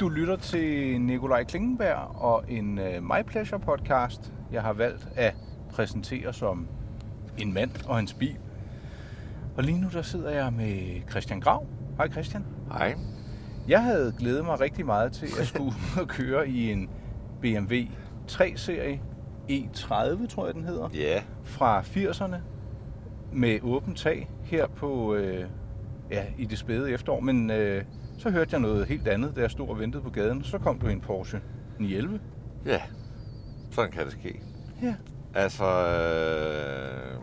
Du lytter til Nikolaj Klingenberg og en uh, My Pleasure podcast, jeg har valgt at præsentere som en mand og hans bil. Og lige nu der sidder jeg med Christian Grav. Hej Christian. Hej. Jeg havde glædet mig rigtig meget til at skulle køre i en BMW 3-serie E30, tror jeg den hedder, Ja, fra 80'erne med åbent tag her på øh, ja, i det spæde efterår. Men øh, så hørte jeg noget helt andet, da jeg stod og ventede på gaden. Så kom du i en Porsche 911. ja. Sådan kan det ske. Ja. Altså, øh,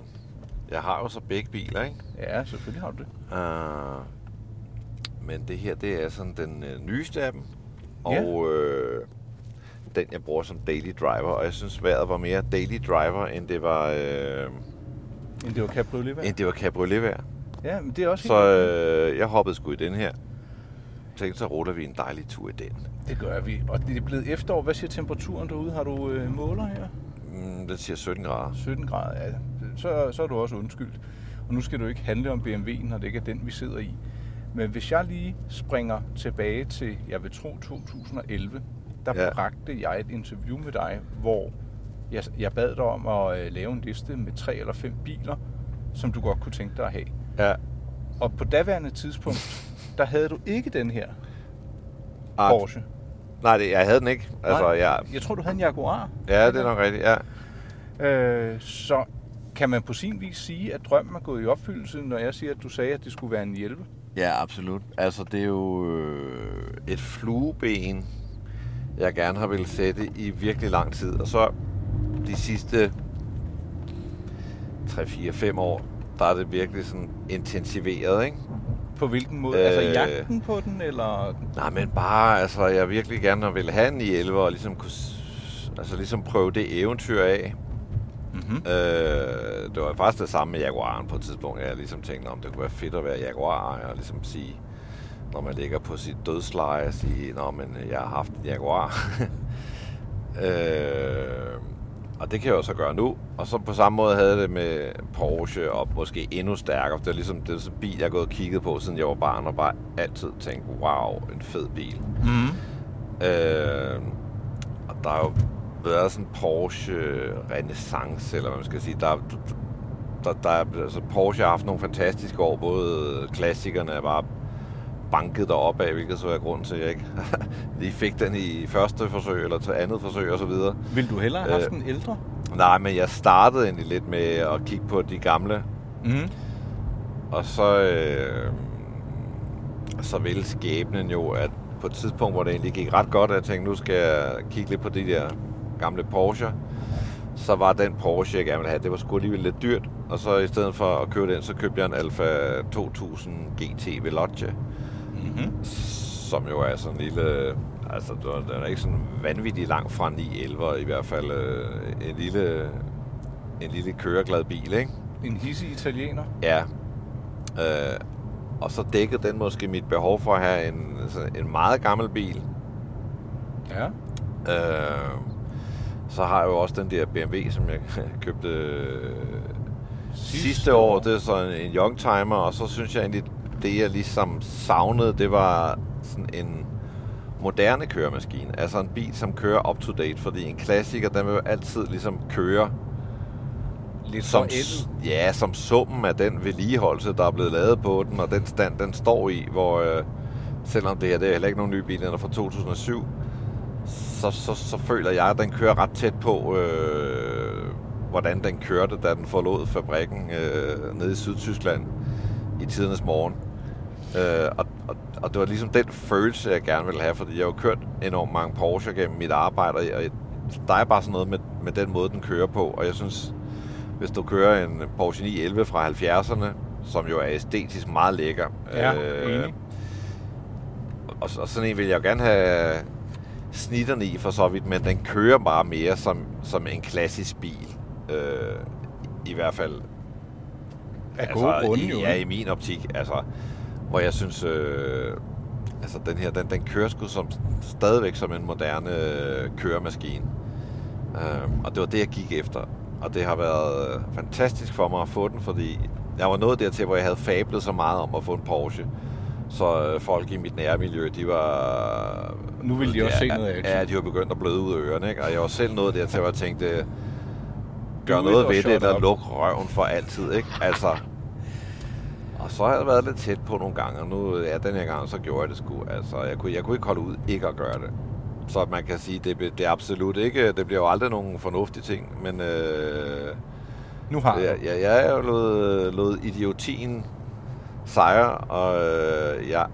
jeg har jo så begge biler, ikke? Ja, selvfølgelig har du det. Uh, men det her, det er sådan den øh, nyeste af dem. Ja. Og øh, den, jeg bruger som daily driver. Og jeg synes, vejret var mere daily driver, end det var, øh, Men det var cabriolet end det var cabrioletvejr. Ja, men det er også Så øh, jeg hoppede sgu i den her. Tænkte, så ruller vi en dejlig tur i den. Det gør vi. Og det er blevet efterår. Hvad siger temperaturen derude? Har du øh, måler her? Mm, den siger 17 grader. 17 grader, ja. Så, så er du også undskyldt. Og nu skal du ikke handle om BMW'en, når det ikke er den, vi sidder i. Men hvis jeg lige springer tilbage til, jeg vil tro 2011, der ja. Bragte jeg et interview med dig, hvor jeg, jeg bad dig om at øh, lave en liste med tre eller fem biler, som du godt kunne tænke dig at have. Ja. Og på daværende tidspunkt, der havde du ikke den her Ah, Porsche. Nej, det, jeg havde den ikke. Altså, Nej, jeg, Jeg tror, du havde en Jaguar. ja, det er nok rigtigt, ja. Øh, så kan man på sin vis sige, at drømmen er gået i opfyldelse, når jeg siger, at du sagde, at det skulle være en hjælpe? Ja, absolut. Altså, det er jo øh, et flueben, jeg gerne har ville sætte i virkelig lang tid. Og så de sidste 3-4-5 år, der er det virkelig sådan intensiveret, ikke? På hvilken måde? Øh... Altså Øh. jagten på den, eller... Nej, men bare, altså, jeg virkelig gerne ville have en i 11 og ligesom kunne, altså ligesom prøve det eventyr af. Mm-hmm. Øh, det var faktisk det samme med Jaguaren på et tidspunkt. Jeg ligesom tænkte, om det kunne være fedt at være Jaguar, og ligesom sige, når man ligger på sit dødsleje, og sige, Nå, men jeg har haft en Jaguar. øh, og det kan jeg jo så gøre nu. Og så på samme måde havde det med Porsche, og måske endnu stærkere. Det er ligesom det er sådan en bil, jeg har gået og kigget på, siden jeg var barn, og bare altid tænkt, wow, en fed bil. Mm-hmm. Øh, og der er jo været sådan en Porsche renaissance, eller hvad man skal sige. Der, der, der er, altså Porsche har haft nogle fantastiske år. Både klassikerne er bare banket derop af, hvilket så er grund til, at jeg ikke lige fik den i første forsøg, eller til andet forsøg osv. Vil du hellere have haft Øh. en ældre? Nej, men jeg startede egentlig lidt med at kigge på de gamle, Mm-hmm. og så, øh, så ville skæbnen jo, at på et tidspunkt, hvor det egentlig gik ret godt, at jeg tænkte, nu skal jeg kigge lidt på de der gamle Porsche, så var den Porsche, jeg gerne ville have, det var sgu alligevel lidt dyrt. Og så i stedet for at købe den, så købte jeg en Alfa 2000 GT Veloce, Mm-hmm. som jo er sådan en lille... Altså, den er- ikke sådan vanvittigt langt fra 911, i hvert fald øh, en lille, en lille køreglad bil, ikke? En hissig italiener? Ja. Øh, og så dækkede den måske mit behov for at have en, sådan en meget gammel bil. Ja. Øh, så har jeg jo også den der BMW, som jeg købte øh, sidste, sidste år. Det er sådan en youngtimer, og så synes jeg egentlig, det jeg ligesom savnede, det var sådan en moderne køremaskine. Altså en bil, som kører up to date, fordi en klassiker, den vil jo altid ligesom køre Lidt som, ja, som summen af den vedligeholdelse, der er blevet lavet på den, og den stand, den står i, hvor øh, selvom det her det er heller ikke nogen ny bil, den er fra 2007, så, så, så føler jeg, at den kører ret tæt på, øh, hvordan den kørte, da den forlod fabrikken øh, nede i Sydtyskland i tidernes morgen. Øh, og, og, og det var ligesom den følelse, jeg gerne ville have, fordi jeg har jo kørt enormt mange Porsche gennem mit arbejde, og jeg, der er bare sådan noget med, med den måde, den kører på, og jeg synes, hvis du kører en Porsche 911 fra 70'erne, som jo er æstetisk meget lækker. Ja, enig. og, og sådan en vil jeg jo gerne have snitterne i for så vidt, men den kører bare mere som, som en klassisk bil. Øh, I hvert fald Af gode grunde i, jo. Ja, i min optik. Altså, hvor jeg synes, øh, altså den her, den, den kører sgu som, stadigvæk som en moderne øh, køremaskine. Øh, og det var det, jeg gik efter. Og det har været øh, fantastisk for mig at få den, fordi jeg var nået dertil, hvor jeg havde fablet så meget om at få en Porsche. Så øh, folk i mit nærmiljø, de var... Nu ville de også se noget action. Ja, de var begyndt at bløde ud af ørerne, ikke? Og jeg var selv noget der til, at jeg tænkte, gør noget ved det, eller luk røven for altid, ikke? Altså... Og så har jeg været lidt tæt på nogle gange, og nu, ja, den her gang, så gjorde jeg det sgu. Altså, jeg kunne, jeg kunne ikke holde ud ikke at gøre det. Så man kan sige, det, det er absolut ikke, det bliver jo aldrig nogen fornuftige ting, men øh, Nu har Ja, jeg. ja, jeg er jo lod, lod idiotien sejre, og øh, jeg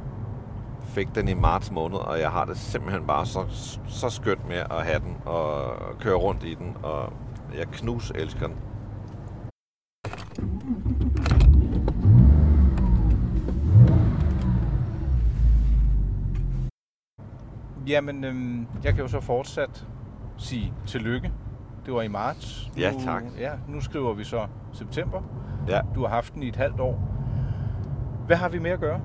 fik den i marts måned, og jeg har det simpelthen bare så, så skønt med at have den og køre rundt i den, og jeg knus elsker den. Jamen, øhm, jeg kan jo så fortsat sige tillykke. Det var i marts. Ja, nu, tak. Ja, nu skriver vi så september. Ja, Du har haft den i et halvt år. Hvad har vi med at gøre?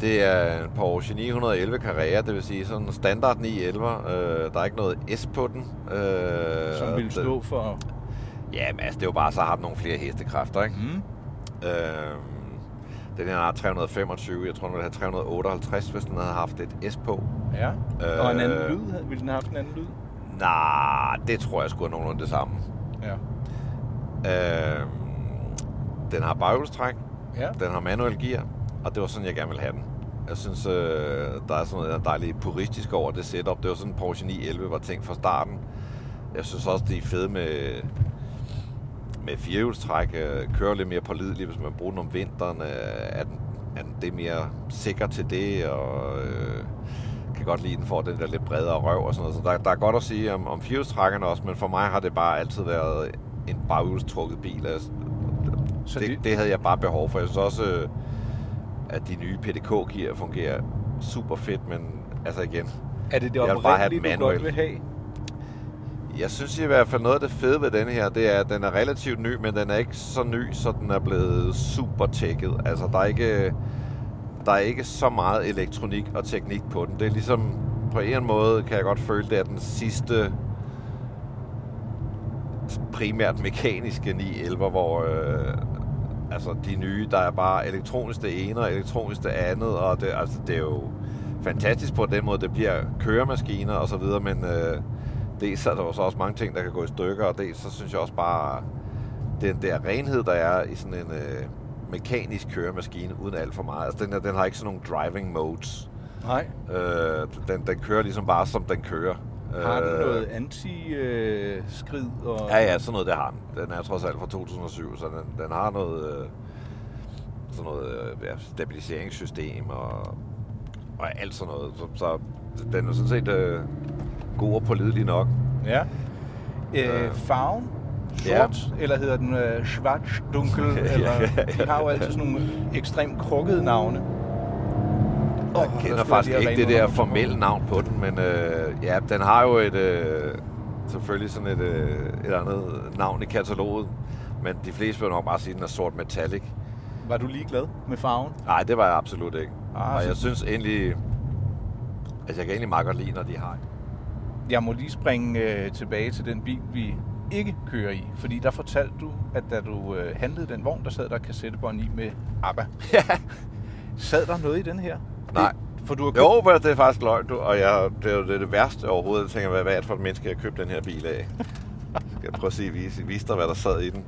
det er en Porsche 911 Carrera, det vil sige sådan en standard 911. Øh, der er ikke noget S på den. Øh, Som vil stå for... Ja, men altså, det er jo bare, så har den nogle flere hestekræfter, ikke? Mm, Øhm, den her har 325, jeg tror, den ville have 358, hvis den havde haft et S på. ja. Og en anden Øh. lyd? Ville den have haft en anden lyd? Nej, det tror jeg skulle nogenlunde det samme. Ja. Øhm, den har baghjulstræk, Ja. den har manuel gear, og det var sådan, jeg gerne ville have den. Jeg synes, øh, der er sådan noget dejligt puristisk over det setup. Det var sådan, Porsche 911 var tænkt fra starten. Jeg synes også, de er fede med, med firehjulstræk. Øh, kører lidt mere pålideligt, hvis man bruger den om vinteren. Øh, er, den, er den det mere sikker til det, og øh, kan godt lide, den får den der lidt bredere røv og sådan noget. Så der, der er godt at sige om, om firehjulstrækkerne også, men for mig har det bare altid været en baghjulstrukket bil. Altså, Så det, det- havde jeg bare behov for. Jeg synes også, øh, at de nye PDK-gear fungerer super fedt, men altså igen, Er det det oprindelige, du godt vil have? Jeg synes i hvert fald noget af det fede ved denne her, det er, at den er relativt ny, men den er ikke så ny, så den er blevet super tækket. Altså, der er ikke, der er ikke så meget elektronik og teknik på den. Det er ligesom, på en måde kan jeg godt føle, det er den sidste primært mekaniske 911, hvor øh, altså de nye, der er bare elektronisk det ene og elektronisk det andet, og det, altså, det er jo fantastisk på den måde, det bliver køremaskiner og så videre, men øh, dels er der jo så også mange ting, der kan gå i stykker, og dels så synes jeg også bare, den der renhed, der er i sådan en øh, mekanisk køremaskine, uden alt for meget. Altså den, her, den har ikke sådan nogle driving modes. Nej. Øh, den, den kører ligesom bare, som den kører. Har den Øh, noget anti-skrid? Og... Ja, ja, sådan noget, det har den. Den er trods alt fra 2007, så den, den har noget, øh, sådan noget øh, ja, stabiliseringssystem og, og alt sådan noget. Så, så den er sådan set øh, god og pålidelig nok. Ja. Øh, Øh. farven? Ja. Sort? Eller hedder den øh, schwarz, dunkel? eller, de har jo altid sådan nogle ekstremt krukkede navne. Jeg der kender faktisk have ikke det der formelle navn på den, men øh, ja, den har jo et, øh, selvfølgelig sådan et, øh, et andet navn i kataloget. Men de fleste vil nok bare sige, at den er sort metallic. Var du ligeglad med farven? Nej, det var jeg absolut ikke. Ah, og jeg synes egentlig, altså jeg kan egentlig meget godt lide, når de har Jeg må lige springe øh, tilbage til den bil, vi ikke kører i. Fordi der fortalte du, at da du øh, handlede den vogn, der sad der kassettebånd i med ABBA. Ja. Sad der noget i den her? Nej. Det, for du har købt... Jo, men det er faktisk løgn, du. Og jeg, det er jo det, det værste overhovedet. Jeg tænker, hvad, hvad er det for et menneske, jeg har købt den her bil af? Skal jeg prøve at se, vise, vise dig, hvad der sad i den?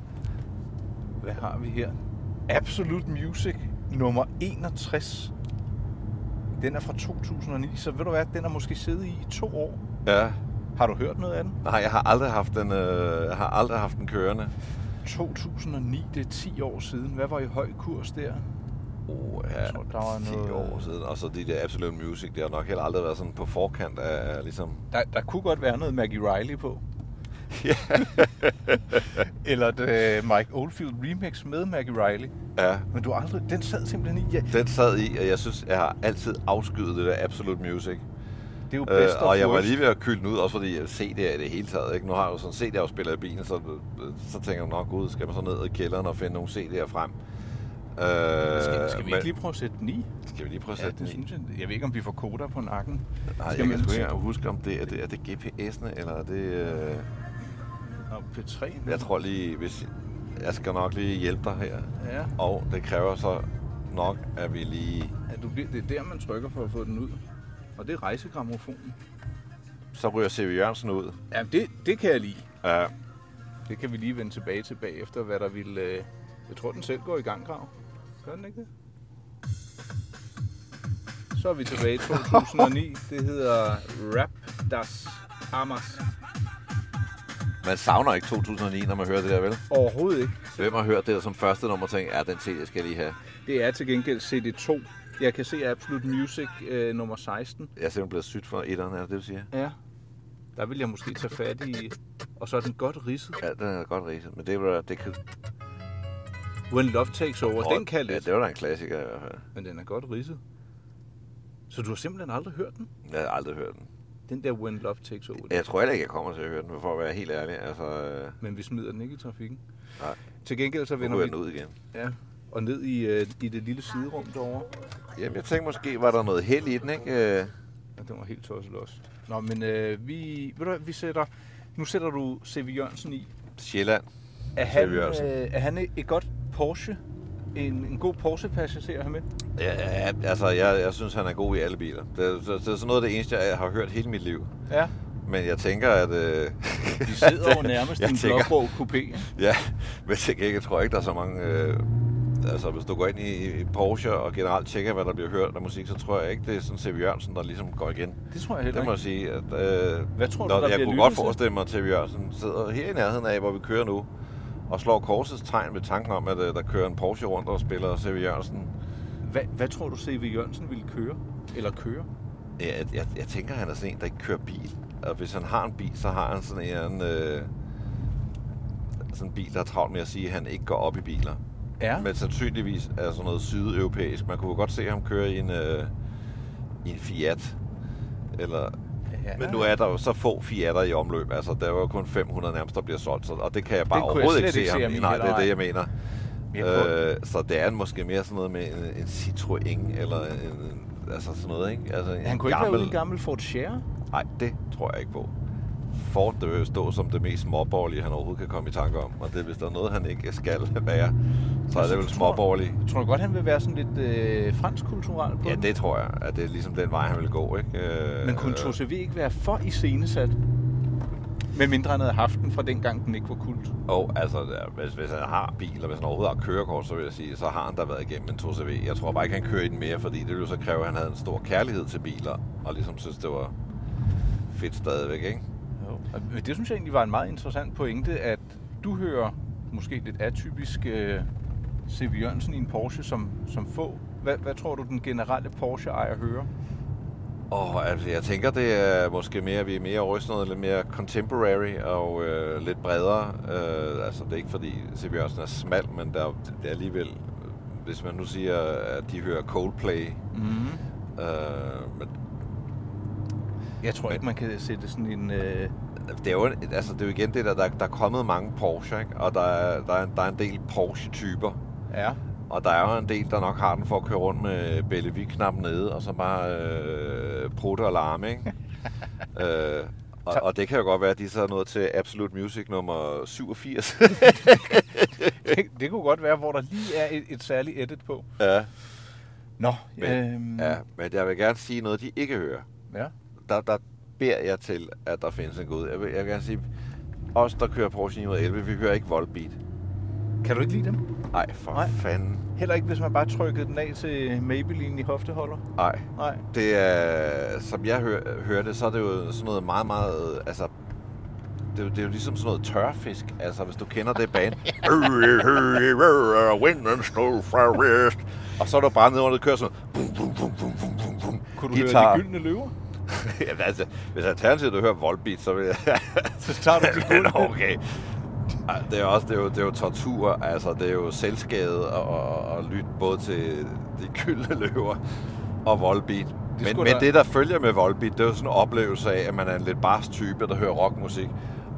Hvad har vi her? Absolute Music nummer 61. Den er fra 2009, så ved du hvad, den har måske siddet i i to år. Ja. Har du hørt noget af den? Nej, jeg har aldrig haft den, øh, jeg har aldrig haft den kørende. 2009, det er 10 år siden. Hvad var i høj kurs der? Oh, ja, Jeg tror, der var 10 noget- år siden. Og så de der Absolute Music, det har nok heller aldrig været sådan på forkant af, af ligesom... Der, der kunne godt være noget Maggie Riley på. Ja. Eller et øh, Mike Oldfield remix med Maggie Riley. ja. Men du har aldrig... Den sad simpelthen i... Ja, Den sad i, og jeg synes, jeg har altid afskyet det der Absolute Music. Det er jo Øh, bedst og jeg var lige ved at kylde den ud, også fordi jeg CD'er i det hele taget. Ikke? Nu har jeg jo sådan CD-afspiller i bilen, så, øh, så tænker jeg nok, gud, skal man så ned i kælderen og finde nogle CD'er frem? Øh, Skal, skal vi men- ikke lige prøve at sætte den i? Skal vi lige prøve at Ja, sætte det den i? synes jeg. Jeg ved ikke, om vi får koder på nakken. Nej, Skal jeg man kan sgu ikke huske, om det er det, er det GPS'ene, eller er det... Øh... Og P3. Jeg tror lige, hvis... Jeg skal nok lige hjælpe dig her. Ja. Og det kræver så nok, at vi lige... Ja, du det er der, man trykker for at få den ud. Og det er rejsegrammofonen. Så ryger C.V. Jørgensen ud. Ja, det, det kan jeg lide. Ja, Det kan vi lige vende tilbage til bagefter, hvad der vil... Øh... Jeg tror, den selv går i gang, Grav. Gør den ikke det? Så er vi tilbage i 2009. Det hedder Rap Das Amas. man savner ikke 2009, når man hører det der, vel? Overhovedet ikke. Hvem har hørt det der som første nummer tænkt, ja, den CD skal jeg lige have. Det er til gengæld CD2. Jeg kan se Absolute Music øh, nummer 16. Jeg er simpelthen blevet sygt for etteren, er det det, du siger? Ja. Der vil jeg måske tage fat i... Og så er den godt ridset. Ja, den er godt ridset, men det var det kan... When Love Takes Over. Den kan ja, lidt, det var da en klassiker i hvert fald. men den er godt ridset. Så du har simpelthen aldrig hørt den? Jeg har aldrig hørt den. Den der When Love Takes Over. Jeg tror heller ikke, jeg kommer til at høre den, for at være helt ærlig. Altså, øh, Men vi smider den ikke i trafikken. nej, Til gengæld så vender vi den ud igen. ja, og ned i, øh, i det lille siderum derovre. Jamen, jeg tænkte måske, var der noget held i den, ikke? Øh, Ja, den var helt tosset også. Nå, men øh, vi, ved du hvad, vi sætter, nu sætter du C.V. Jørgensen i. Sjælland. Er han, øh, er han et, et godt Porsche? En, en god Porsche-passager her med? Ja, ja, altså, jeg, jeg synes, han er god i alle biler. Det, er- det, det er sådan noget af det eneste, jeg har hørt hele mit liv. Ja. Men jeg tænker, at... Øh, Vi sidder jo nærmest i en blåbog coupé. Ja, men til gengæld tror jeg ikke, der er så mange... Øh, altså, hvis du går ind i, Porsche og generelt tjekker, hvad der bliver hørt af musik, så tror jeg ikke, det er sådan C.V. Jørgensen, der ligesom går igen. Det tror jeg heller Det må ikke. jeg sige, at... Øh, Hvad tror du, når, der jeg kunne godt til? forestille mig, at C.V. Jørgensen sidder her i nærheden af, hvor vi kører nu, og slår korsets tegn ved tanken om, at øh, der kører en Porsche rundt og spiller C.V. Jørgensen. Hvad, hvad tror du, C.V. Jørgensen ville køre? Eller køre? Jeg, jeg, jeg tænker, han er sådan en, der ikke kører bil. Og hvis han har en bil, så har han sådan en øh, sådan en bil, der er travlt med at sige, at han ikke går op i biler. Ja. Men sandsynligvis er sådan noget sydeuropæisk. Man kunne godt se ham køre i en, øh, i en Fiat. Eller, ja. Men nu er der jo så få Fiater i omløb. Altså, der er jo kun 500 nærmest, der bliver solgt. Så, og det kan jeg bare Det jeg overhovedet slet ikke se ikke ham se i. ham i Nej, det er det, jeg mener. Jeg Øh, så det er måske mere sådan noget med en, en Citroën, eller en, altså sådan noget, ikke? Altså en Han kunne ikke gammel, være ude i en gammel Ford Share. Nej, det tror jeg ikke på. Ford det vil stå som det mest småborgerlige, han overhovedet kan komme i tanke om. Og det, hvis der er noget, han ikke skal være, så er det vel tror- småborgerlig. Tror du godt, han vil være sådan lidt øh, fransk kulturel på Ja, den? det tror jeg, at det er ligesom den vej, han vil gå, ikke? Øh, Men kunne øh, 2CV ikke være for iscenesat? Med mindre han havde haft den fra dengang, den ikke var kult. Og altså, ja, hvis, hvis han har bil, og hvis han overhovedet har kørekort, så vil jeg sige, så har han da været igennem en 2CV. Jeg tror bare ikke, han kører i den mere, fordi det ville jo så kræve, at han havde en stor kærlighed til biler, og ligesom synes, det var fedt stadigvæk, ikke? Jo. Det synes jeg egentlig var en meget interessant pointe, at du hører måske lidt atypisk øh, C.V. Jørgensen i en Porsche som, som få. Hvad, hvad tror du, den generelle Porsche-ejer hører? Og altså, jeg tænker, det er måske mere, vi er mere over noget lidt mere contemporary og øh, lidt bredere. Øh, altså, det er ikke fordi C.V. Jørgensen er smal, men der, er- det er alligevel, hvis man nu siger, at de hører Coldplay, Mm. øh, men Jeg tror ikke, man kan sætte sådan en... Øh, det er jo, altså, det er jo igen det der, der, der er kommet mange Porsche, ikke? og der er, der, er, der er en del Porsche-typer. ja. Og der er jo en del, der nok har den for at køre rundt med Bellevue-knappen nede, og så bare øh, prutte og larme, ikke? øh, og, og det kan jo godt være, at de så er nået til Absolute Music nummer 87. Det, det kunne godt være, hvor der lige er et, et særligt edit på. ja. Nå, Men, øhm, ja, men jeg vil gerne sige noget, de ikke hører. ja. Der, der beder jeg til, at der findes en Gud. Jeg vil, jeg vil gerne sige, os, der kører Porsche 911, vi hører ikke Volbeat. Kan du ikke lide dem? Nej, for Nej. Fanden. Heller ikke, hvis man bare trykkede den af til Maybelline i hofteholder? Nej. Nej. Det er, som jeg hører, hører det, så er det jo sådan noget meget, meget, altså, det er, jo, det er jo ligesom sådan noget tørfisk, altså hvis du kender det band. Wind and snow from west. Og så er du bare nede under det kører sådan. Kunne du Guitar. høre de gyldne løver? Jamen, altså, hvis alternativet du hører Volbeat, så vil jeg... Så tager du til gulvet. okay. Ej, Det er også det er jo, det er jo tortur, altså det er jo selvskade og, og, lytte både til de gyldne løver og Volbeat. Men, men da- det, der følger med Volbeat, det er jo sådan en oplevelse af, at man er en lidt bars type, der hører rockmusik.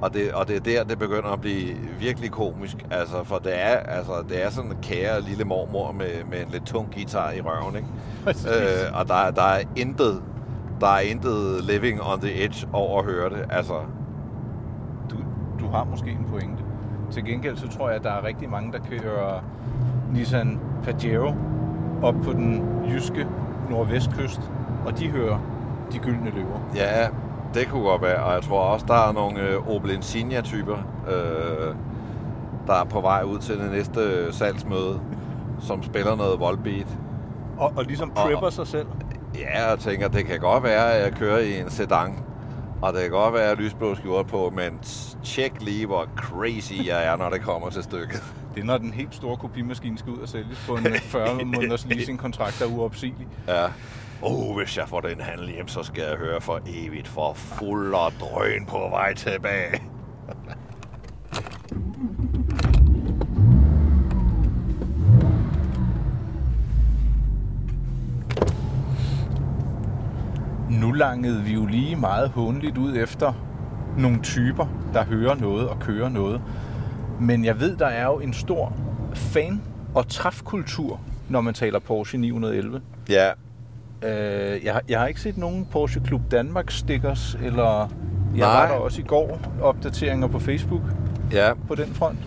Og det, og det er der, det begynder at blive virkelig komisk. Altså, for det er, altså, det er sådan en kære lille mormor med, med en lidt tung guitar i røven, ikke? Øh, og der, er- der er intet, der er intet living on the edge over at høre det. Altså, Du, du har måske en pointe. Til gengæld så tror jeg, at der er rigtig mange, der kører Nissan Pajero op på den jyske nordvestkyst, og de hører de gyldne løver. Ja, det kunne godt være, og jeg tror også, der er nogle øh, Opel Insignia-typer, øh, der er på vej ud til det næste salgsmøde, som spiller noget Volbeat. Og, og ligesom Og- prepper sig selv. Ja, jeg tænker, det kan godt være, at jeg kører i en sedan, og det kan godt være, at lysblå skjort på, men tjek lige, hvor crazy jeg er, når det kommer til stykket. Det er, når den helt store kopimaskine skal ud og sælges på en øh, 40 måneders leasingkontrakt, der er uopsigelig. Ja. Oh, hvis jeg får den handel hjem, så skal jeg høre for evigt for fuld og drøn på vej tilbage. Nu langede vi jo lige meget håndeligt ud efter nogle typer, der hører noget og kører noget. Men jeg ved, der er jo en stor fan- og træfkultur, når man taler Porsche 911. Ja, Øh, jeg, har- jeg har ikke set nogen Porsche Klub Danmark stickers, eller jeg Nej. var der også i går opdateringer på Facebook ja. på den front.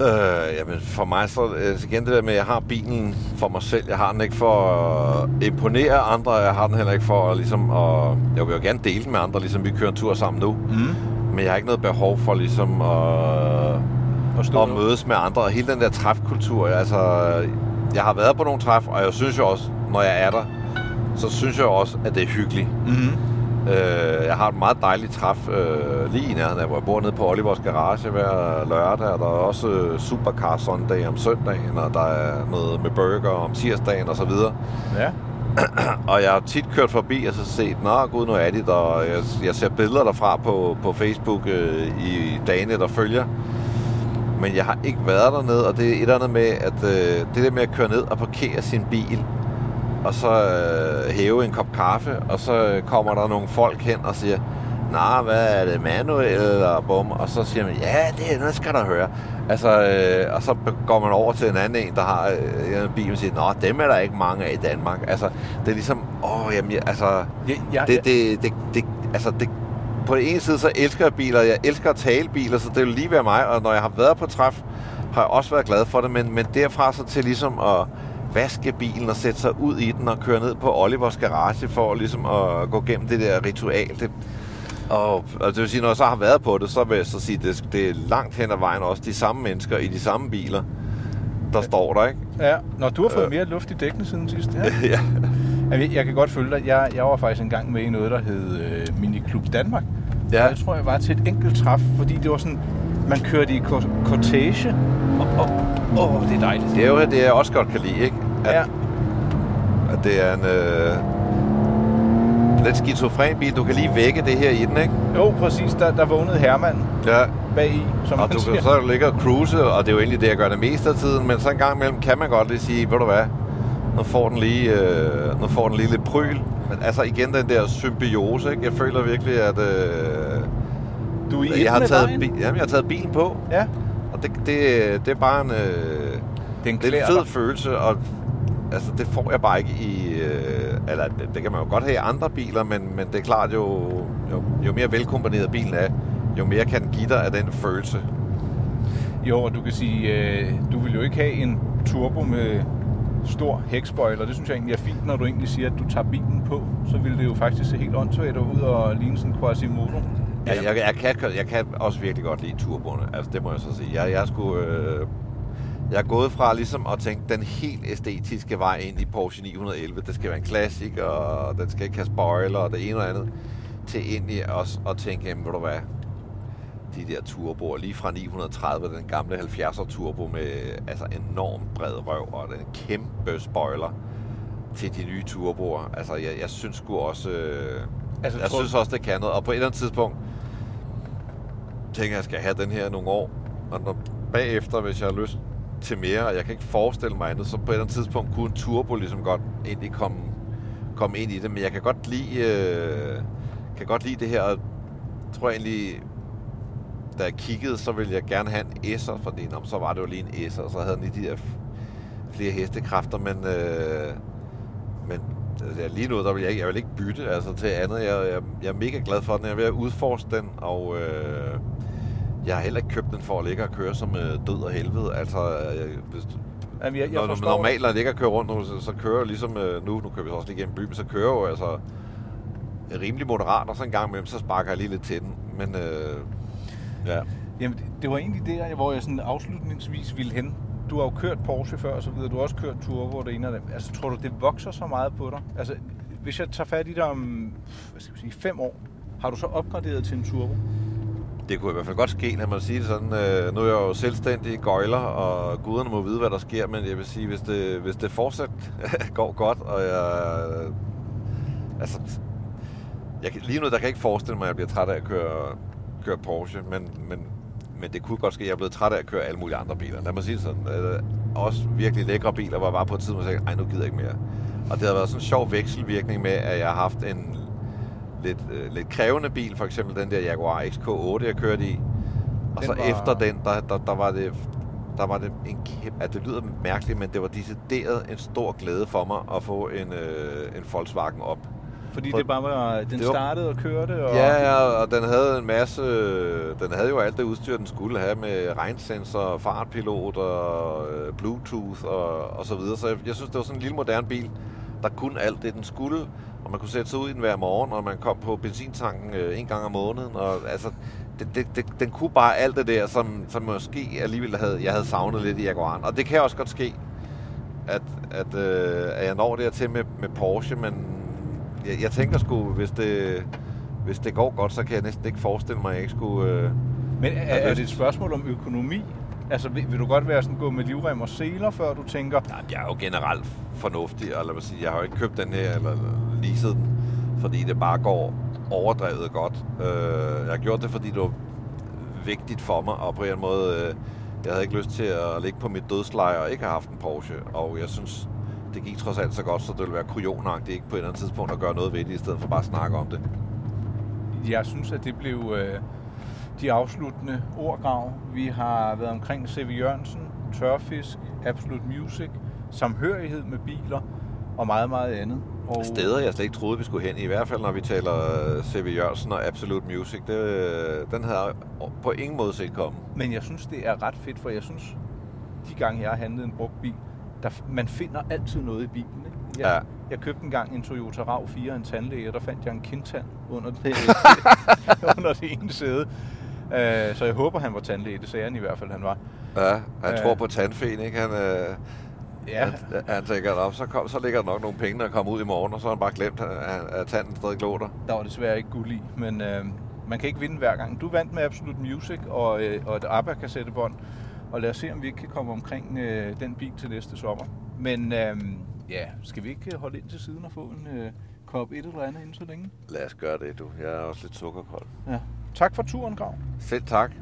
Øh, jamen for mig så øh, igen det der med, at jeg har bilen for mig selv. Jeg har den ikke for at imponere andre. Jeg har den heller ikke for at, ligesom, at... Jeg vil jo gerne dele den med andre, ligesom vi kører en tur sammen nu. Mm. Men jeg har ikke noget behov for ligesom at, stå at mødes med andre. Og hele den der træfkultur, altså... Jeg har været på nogle træf, og jeg synes jo også, når jeg er der, så synes jeg også, at det er hyggeligt. Mm. Øh, jeg har et meget dejligt træf øh, lige i nærheden af, hvor jeg bor nede på Olivers Garage hver lørdag, og der er også øh, Supercar Sunday om søndagen, og der er noget med burger om tirsdagen og så videre. Ja. Og jeg har tit kørt forbi og så set, nå gud, nu er de der, og jeg, jeg ser billeder derfra på, på Facebook øh, i dagene, der følger. Men jeg har ikke været dernede, og det er et eller andet med, at øh, det der med at køre ned og parkere sin bil, og så øh, hæve en kop kaffe, og så kommer der nogle folk hen og siger, Nå, hvad er det, Manuel eller bum? Og så siger man, ja, det er noget, skal der høre. Altså, øh, og så går man over til en anden en, der har øh, en bil, og siger, nå, dem er der ikke mange af i Danmark. Altså, det er ligesom, åh, jamen, jeg- altså, Ja, ja, det, det, det, det, altså, det, på den ene side, så elsker jeg biler, jeg elsker at tale biler, så det vil lige være mig, og når jeg har været på træf, har jeg også været glad for det, men, men derfra så til ligesom at vaske bilen og sætte sig ud i den og køre ned på Olivers garage for ligesom at gå gennem det der ritual. Det, og, og det vil sige, når jeg så har været på det, så vil jeg så sige, det, det er langt hen ad vejen også de samme mennesker i de samme biler, der står der, ikke? ja. Når du har fået Øh. mere luft i dækkene siden sidst. Ja. ja. Jeg, jeg kan godt følge dig. Jeg, jeg var faktisk engang med i noget, der hed øh, Miniklub Danmark. Ja. Og Jeg tror, jeg var til et enkelt træf, fordi det var sådan, man kørte i cor- cortege. Og, og, åh, det er dejligt. Det er jo det, jeg også godt kan lide, ikke? At, Ja, at det er en øh, lidt skizofren bil. Du kan lige vække det her i den, ikke? jo, præcis. Der, der vågnede Herman Ja. bag i, som Og du siger. kan så ligge og cruise, og det er jo egentlig det, jeg gør det meste af tiden. Men så en gang imellem kan man godt lige sige, ved du hvad, nu får den lige, øh, nu får den lige lidt pryl. Men altså igen den der symbiose, ikke? Jeg føler virkelig, at øh, Du er jeg, har taget, bi- jamen, jeg har taget bilen på. Ja, Og det, det, det er bare en, øh, den det er en fed dig. følelse, og altså, det får jeg bare ikke i... Øh, eller det, det kan man jo godt have i andre biler, men, men det er klart, jo, jo, jo mere velkombineret bilen er, jo mere kan den give dig af den følelse. Jo, og du kan sige, øh, du vil jo ikke have en turbo med stor hækspoiler. Det synes jeg egentlig er fint, når du egentlig siger, at du tager bilen på. Så vil det jo faktisk se helt åndssvagt ud og ligne sådan en Quasimodo. Ja, jeg, jeg, kan, jeg kan også virkelig godt lide turboerne. Altså, det må jeg så sige. Jeg, jeg, skulle, øh, jeg er gået fra ligesom at tænke den helt æstetiske vej ind i Porsche 911. Det skal være en klassik, og den skal ikke have spoiler, og det ene og andet. Til ind i også at tænke, jamen, ved du hvad, de der turboer, lige fra 930, den gamle 70'er turbo med altså enorm bred røv og den kæmpe spoiler til de nye turboer. Altså, jeg, jeg synes sgu også... Øh, Altså, jeg tror- synes også, det kan noget. Og på et eller andet tidspunkt tænker jeg, jeg skal have den her nogle år. Og når, bagefter, hvis jeg har lyst til mere, og jeg kan ikke forestille mig andet, så på et eller andet tidspunkt kunne en turbo ligesom godt egentlig komme, komme ind i det. Men jeg kan godt lide, øh, kan godt lide det her. Jeg tror egentlig, da jeg kiggede, så ville jeg gerne have en S'er, fordi nå, så var det jo lige en S'er, og så havde den lige de her flere hestekræfter, men, øh, men altså, lige nu, der vil jeg ikke, jeg vil ikke bytte altså, til andet. Jeg, jeg, jeg er mega glad for den. Jeg er ved at udforske den, og øh, jeg har heller ikke købt den for at ligge og køre som øh, død og helvede. Altså, øh, hvis, Jamen, jeg, jeg Når, forstår normalt, når det ikke er kørt rundt, så, så kører ligesom øh, nu, nu kører vi så også lige igennem byen, så kører jo altså rimelig moderat, og så en gang imellem, så sparker jeg lige lidt til den. Men øh, ja, Jamen, det, det var egentlig der, hvor jeg sådan afslutningsvis ville hen. Du har jo kørt Porsche før og så videre. Du har også kørt Turbo og det ene af dem. Altså, tror du, det vokser så meget på dig? Altså, hvis jeg tager fat i dig om, hvad skal vi sige, fem år, har du så opgraderet til en Turbo? Det kunne i hvert fald godt ske, når man sige det sådan. Øh, nu er jeg jo selvstændig gøjler, og guderne må vide, hvad der sker, men jeg vil sige, hvis det, hvis det fortsat går godt, og jeg... Øh, altså, jeg, kan- lige nu, der kan jeg ikke forestille mig, at jeg bliver træt af at køre, køre Porsche, men, men, men det kunne godt ske, at jeg er blevet træt af at køre alle mulige andre biler. Lad mig sige det sådan. Øh, også virkelig lækre biler, hvor jeg var på et tidspunkt sagde, ej, nu gider jeg ikke mere. Og det har været sådan en sjov vekselvirkning med, at jeg har haft en lidt, øh, lidt krævende bil, for eksempel den der Jaguar XK8, jeg kørte i. Og Den så var- efter den, der, der, der var det der var det en kæmpe, at det lyder mærkeligt, men det var decideret en stor glæde for mig at få en, øh, en Volkswagen op. Fordi For- det bare var, den det var- startede og kørte, og Ja, ja, og den havde en masse, den havde jo alt det udstyr, den skulle have med regnsensor, fartpilot og øh, Bluetooth og, og så videre. Så jeg, jeg synes, det var sådan en lille moderne bil, der kunne alt det, den skulle, og man kunne sætte sig ud i den hver morgen, og man kom på benzintanken øh, en gang om måneden, og altså, det, det, det, den kunne bare alt det der, som, som måske alligevel havde, jeg havde savnet lidt i Jaguaren. Og det kan også godt ske, at, at, øh, at jeg når dertil med, med Porsche, men jeg, jeg tænker sgu, hvis det, hvis det går godt, så kan jeg næsten ikke forestille mig, at jeg ikke skulle... Øh, Men er, er det et spørgsmål om økonomi? Altså, vil, vil du godt være sådan gå med livrem og seler, før du tænker, nej, jeg er jo generelt fornuftig, og lad mig sige, jeg har jo ikke købt den her, eller leaset den, fordi det bare går overdrevet godt. Øh, jeg har gjort det, fordi det var vigtigt for mig, og på en måde, øh, jeg havde ikke lyst til at ligge på mit dødsleje og ikke have haft en Porsche, og jeg synes, det gik trods alt så godt, så det ville være kujonagtigt ikke på et eller andet tidspunkt at gøre noget ved det, i stedet for bare at snakke om det. jeg synes, at det blev øh, de afsluttende ordgrav. Vi har været omkring C.V. Jørgensen, Tørfisk, Absolute Music, samhørighed med biler og meget, meget andet. Og Steder, jeg slet ikke troede, vi skulle hen, i hvert fald når vi taler C.V. Jørgensen og Absolute Music, det, den havde på ingen måde set komme. Men jeg synes, det er ret fedt, for jeg synes, de gange jeg har handlet en brugt bil, der, man finder altid noget i bilen. Ikke? Jeg, Ja. jeg købte engang en Toyota RAV4 en tandlæge, og der fandt jeg en kindtand under det, under det ene sæde. Uh, så jeg håber, han var tandlæge. Det sagde han i hvert fald, han var. Ja, han øh. tror på tandfen, ikke? Han, øh, Ja, han, han tænker, op, så, kom, så ligger der nok nogle penge, der kommer ud i morgen, og så har han bare glemt, at, at tanden stadig glår der. var desværre ikke guld i, men uh, man kan ikke vinde hver gang. Du vandt med Absolute Music og, uh, og et ABBA-kassettebånd, og lad os se, om vi ikke kan komme omkring uh, den bil til næste sommer. Men uh, ja, skal vi ikke holde ind til siden og få en uh, kop et eller andet inden så længe? Lad os gøre det, du. Jeg er også lidt sukkerkold. Ja. Tak for turen, Grav. Selv tak.